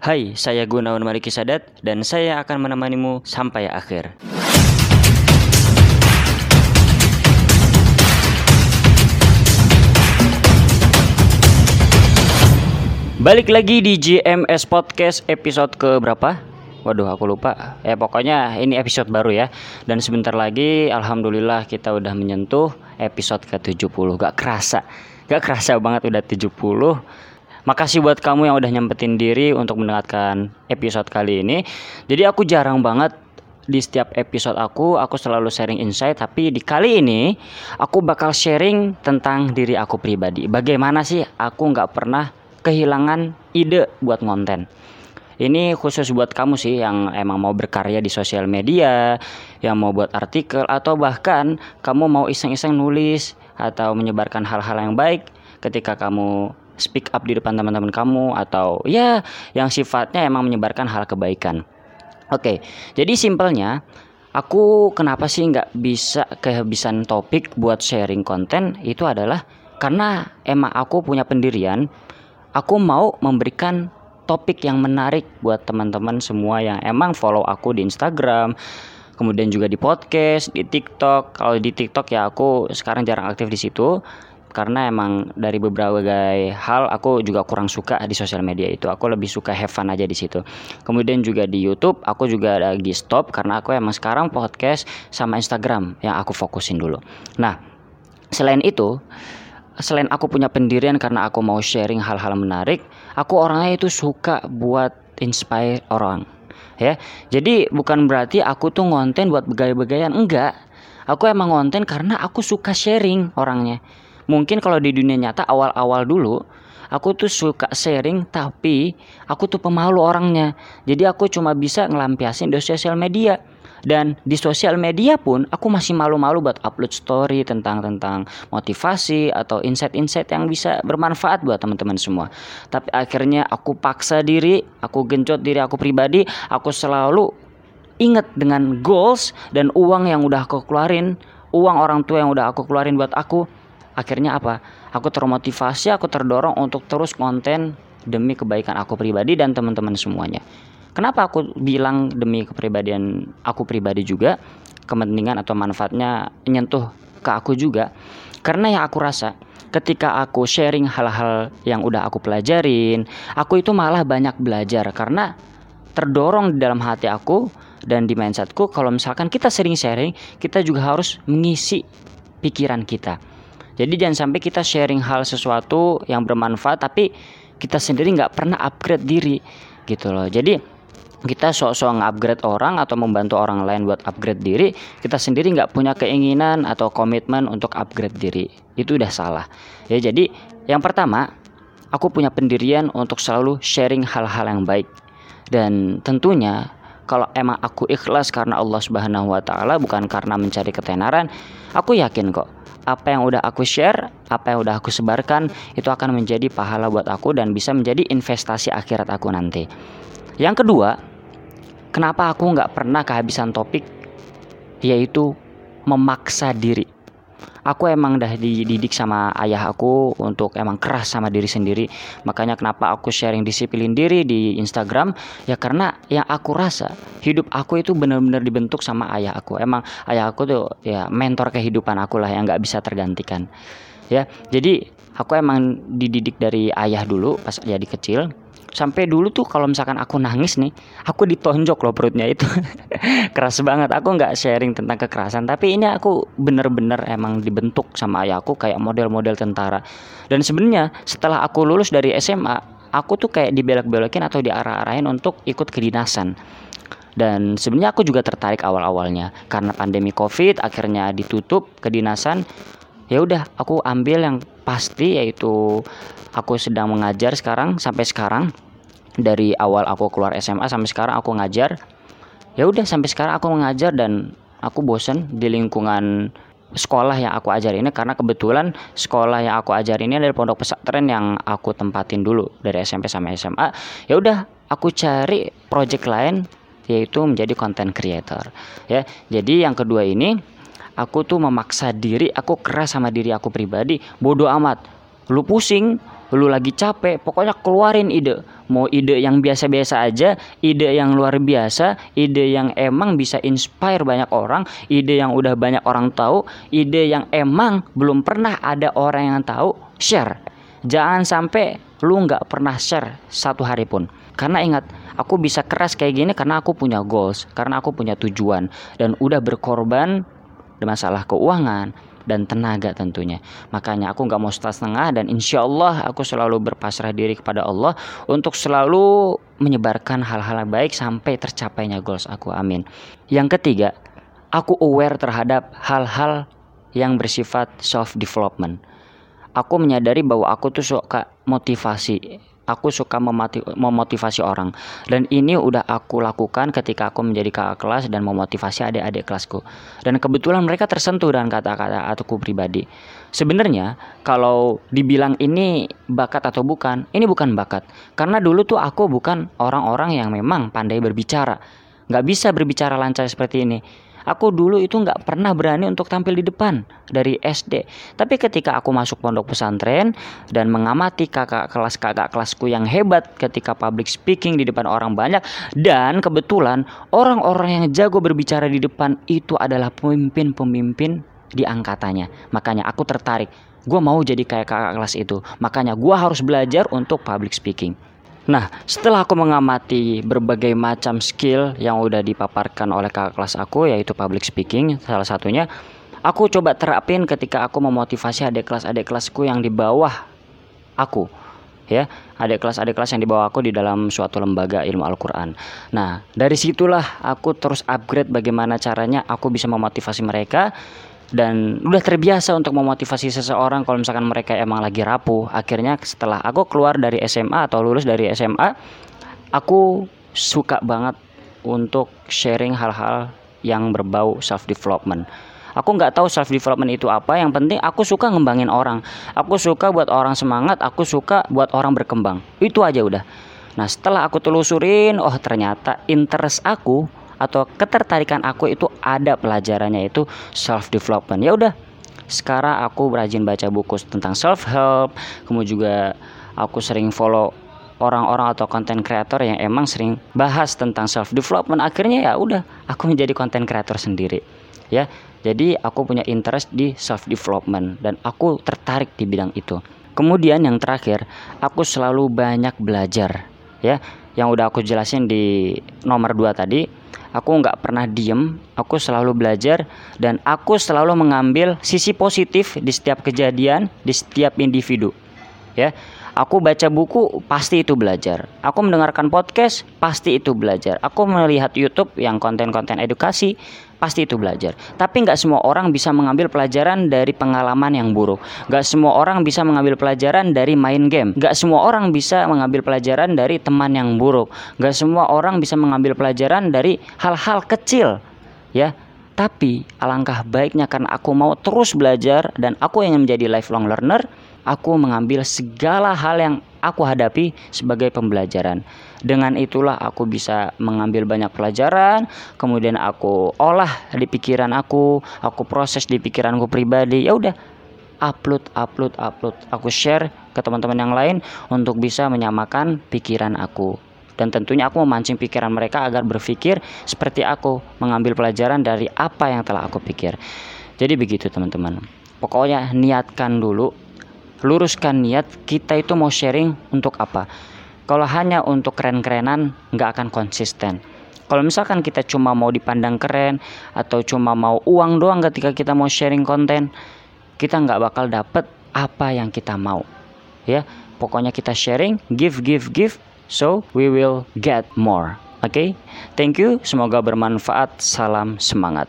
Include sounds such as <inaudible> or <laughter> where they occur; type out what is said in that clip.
Hai, saya Gunawan Mariki Sadat dan saya akan menemanimu sampai akhir. Balik lagi di GMS Podcast episode ke berapa? Waduh, aku lupa. Ya pokoknya ini episode baru ya. Dan sebentar lagi alhamdulillah kita udah menyentuh episode ke-70. Gak kerasa. Gak kerasa banget udah 70. Makasih buat kamu yang udah nyempetin diri untuk mendengarkan episode kali ini. Jadi aku jarang banget di setiap episode aku, aku selalu sharing insight. Tapi di kali ini, aku bakal sharing tentang diri aku pribadi. Bagaimana sih aku nggak pernah kehilangan ide buat konten. Ini khusus buat kamu sih yang emang mau berkarya di sosial media, yang mau buat artikel, atau bahkan kamu mau iseng-iseng nulis atau menyebarkan hal-hal yang baik ketika kamu speak up di depan teman-teman kamu atau ya yang sifatnya emang menyebarkan hal kebaikan. Oke, jadi simpelnya aku kenapa sih nggak bisa kehabisan topik buat sharing konten itu adalah karena emang aku punya pendirian, aku mau memberikan topik yang menarik buat teman-teman semua yang emang follow aku di Instagram, kemudian juga di podcast, di TikTok. Kalau di TikTok ya aku sekarang jarang aktif di situ karena emang dari beberapa hal aku juga kurang suka di sosial media itu. Aku lebih suka have fun aja di situ. Kemudian juga di YouTube aku juga lagi stop karena aku emang sekarang podcast sama Instagram yang aku fokusin dulu. Nah selain itu selain aku punya pendirian karena aku mau sharing hal-hal menarik aku orangnya itu suka buat inspire orang ya. Jadi bukan berarti aku tuh ngonten buat begaya-begayan enggak. Aku emang ngonten karena aku suka sharing orangnya mungkin kalau di dunia nyata awal-awal dulu aku tuh suka sharing tapi aku tuh pemalu orangnya. Jadi aku cuma bisa ngelampiasin di sosial media. Dan di sosial media pun aku masih malu-malu buat upload story tentang tentang motivasi atau insight-insight yang bisa bermanfaat buat teman-teman semua. Tapi akhirnya aku paksa diri, aku genjot diri aku pribadi, aku selalu ingat dengan goals dan uang yang udah aku keluarin, uang orang tua yang udah aku keluarin buat aku akhirnya apa? Aku termotivasi aku terdorong untuk terus konten demi kebaikan aku pribadi dan teman-teman semuanya. Kenapa aku bilang demi kepribadian aku pribadi juga? Kepentingan atau manfaatnya nyentuh ke aku juga. Karena yang aku rasa ketika aku sharing hal-hal yang udah aku pelajarin aku itu malah banyak belajar. Karena terdorong di dalam hati aku dan di mindsetku kalau misalkan kita sering sharing kita juga harus mengisi pikiran kita jadi jangan sampai kita sharing hal sesuatu yang bermanfaat tapi kita sendiri nggak pernah upgrade diri gitu loh. Jadi kita sok-sok nge-upgrade orang atau membantu orang lain buat upgrade diri, kita sendiri nggak punya keinginan atau komitmen untuk upgrade diri. Itu udah salah. Ya jadi yang pertama, aku punya pendirian untuk selalu sharing hal-hal yang baik. Dan tentunya kalau emang aku ikhlas karena Allah Subhanahu wa taala bukan karena mencari ketenaran, aku yakin kok apa yang udah aku share, apa yang udah aku sebarkan itu akan menjadi pahala buat aku dan bisa menjadi investasi akhirat aku nanti. Yang kedua, kenapa aku nggak pernah kehabisan topik, yaitu memaksa diri aku emang dah dididik sama ayah aku untuk emang keras sama diri sendiri. Makanya kenapa aku sharing disiplin diri di Instagram? Ya karena yang aku rasa hidup aku itu benar-benar dibentuk sama ayah aku. Emang ayah aku tuh ya mentor kehidupan aku lah yang nggak bisa tergantikan. Ya jadi aku emang dididik dari ayah dulu pas jadi kecil sampai dulu tuh kalau misalkan aku nangis nih aku ditonjok loh perutnya itu. <laughs> Keras banget. Aku nggak sharing tentang kekerasan tapi ini aku bener-bener emang dibentuk sama ayahku kayak model-model tentara. Dan sebenarnya setelah aku lulus dari SMA aku tuh kayak dibelok-belokin atau diarah-arahin untuk ikut kedinasan. Dan sebenarnya aku juga tertarik awal-awalnya. Karena pandemi covid akhirnya ditutup kedinasan ya udah aku ambil yang pasti yaitu aku sedang mengajar sekarang sampai sekarang. Dari awal aku keluar SMA sampai sekarang aku ngajar. Ya udah sampai sekarang aku mengajar dan aku bosen di lingkungan sekolah yang aku ajar ini karena kebetulan sekolah yang aku ajar ini dari pondok pesantren yang aku tempatin dulu dari SMP sampai SMA ya udah aku cari project lain yaitu menjadi content creator. Ya jadi yang kedua ini aku tuh memaksa diri aku keras sama diri aku pribadi bodoh amat lu pusing lu lagi capek, pokoknya keluarin ide. Mau ide yang biasa-biasa aja, ide yang luar biasa, ide yang emang bisa inspire banyak orang, ide yang udah banyak orang tahu, ide yang emang belum pernah ada orang yang tahu, share. Jangan sampai lu nggak pernah share satu hari pun. Karena ingat, aku bisa keras kayak gini karena aku punya goals, karena aku punya tujuan dan udah berkorban masalah keuangan, dan tenaga tentunya. Makanya aku nggak mau setengah dan insya Allah aku selalu berpasrah diri kepada Allah untuk selalu menyebarkan hal-hal baik sampai tercapainya goals aku. Amin. Yang ketiga, aku aware terhadap hal-hal yang bersifat self development. Aku menyadari bahwa aku tuh suka motivasi aku suka memotivasi orang. Dan ini udah aku lakukan ketika aku menjadi kakak kelas dan memotivasi adik-adik kelasku. Dan kebetulan mereka tersentuh dengan kata-kata aku pribadi. Sebenarnya kalau dibilang ini bakat atau bukan ini bukan bakat. Karena dulu tuh aku bukan orang-orang yang memang pandai berbicara. Nggak bisa berbicara lancar seperti ini Aku dulu itu nggak pernah berani untuk tampil di depan dari SD. Tapi ketika aku masuk pondok pesantren dan mengamati kakak kelas kakak kelasku yang hebat ketika public speaking di depan orang banyak dan kebetulan orang-orang yang jago berbicara di depan itu adalah pemimpin-pemimpin di angkatannya. Makanya aku tertarik. Gue mau jadi kayak kakak kelas itu. Makanya gue harus belajar untuk public speaking. Nah, setelah aku mengamati berbagai macam skill yang udah dipaparkan oleh kakak kelas aku yaitu public speaking salah satunya, aku coba terapin ketika aku memotivasi adik kelas adik kelasku yang di bawah aku ya. Adik kelas adik kelas yang di bawah aku di dalam suatu lembaga ilmu Al-Quran. Nah dari situlah aku terus upgrade bagaimana caranya aku bisa memotivasi mereka dan udah terbiasa untuk memotivasi seseorang kalau misalkan mereka emang lagi rapuh. Akhirnya setelah aku keluar dari SMA atau lulus dari SMA aku suka banget untuk sharing hal-hal yang berbau self development aku nggak tahu self development itu apa. Yang penting aku suka ngembangin orang. Aku suka buat orang semangat. Aku suka buat orang berkembang. Itu aja udah. Nah setelah aku telusurin oh ternyata interest aku atau ketertarikan aku itu ada pelajarannya itu self development ya udah sekarang aku rajin baca buku tentang self help kemudian juga aku sering follow orang-orang atau konten kreator yang emang sering bahas tentang self development akhirnya ya udah aku menjadi konten kreator sendiri ya. Jadi aku punya interest di self development dan aku tertarik di bidang itu. Kemudian yang terakhir aku selalu banyak belajar ya. Yang udah aku jelasin di nomor 2 tadi aku nggak pernah diem aku selalu belajar dan aku selalu mengambil sisi positif di setiap kejadian di setiap individu ya aku baca buku pasti itu belajar aku mendengarkan podcast pasti itu belajar aku melihat YouTube yang konten-konten edukasi pasti itu belajar. Tapi nggak semua orang bisa mengambil pelajaran dari pengalaman yang buruk. Nggak semua orang bisa mengambil pelajaran dari main game. Nggak semua orang bisa mengambil pelajaran dari teman yang buruk. Nggak semua orang bisa mengambil pelajaran dari hal-hal kecil, ya. Tapi alangkah baiknya karena aku mau terus belajar dan aku ingin menjadi lifelong learner, aku mengambil segala hal yang aku hadapi sebagai pembelajaran. Dengan itulah aku bisa mengambil banyak pelajaran, kemudian aku olah di pikiran aku, aku proses di pikiranku pribadi. Ya udah, upload, upload, upload. Aku share ke teman-teman yang lain untuk bisa menyamakan pikiran aku. Dan tentunya aku memancing pikiran mereka agar berpikir seperti aku, mengambil pelajaran dari apa yang telah aku pikir. Jadi begitu teman-teman. Pokoknya niatkan dulu luruskan niat kita itu mau sharing untuk apa. Kalau hanya untuk keren-kerenan nggak akan konsisten. Kalau misalkan kita cuma mau dipandang keren atau cuma mau uang doang ketika kita mau sharing konten kita nggak bakal dapet apa yang kita mau. Ya pokoknya kita sharing give give give so we will get more. Oke? Okay? thank you semoga bermanfaat salam semangat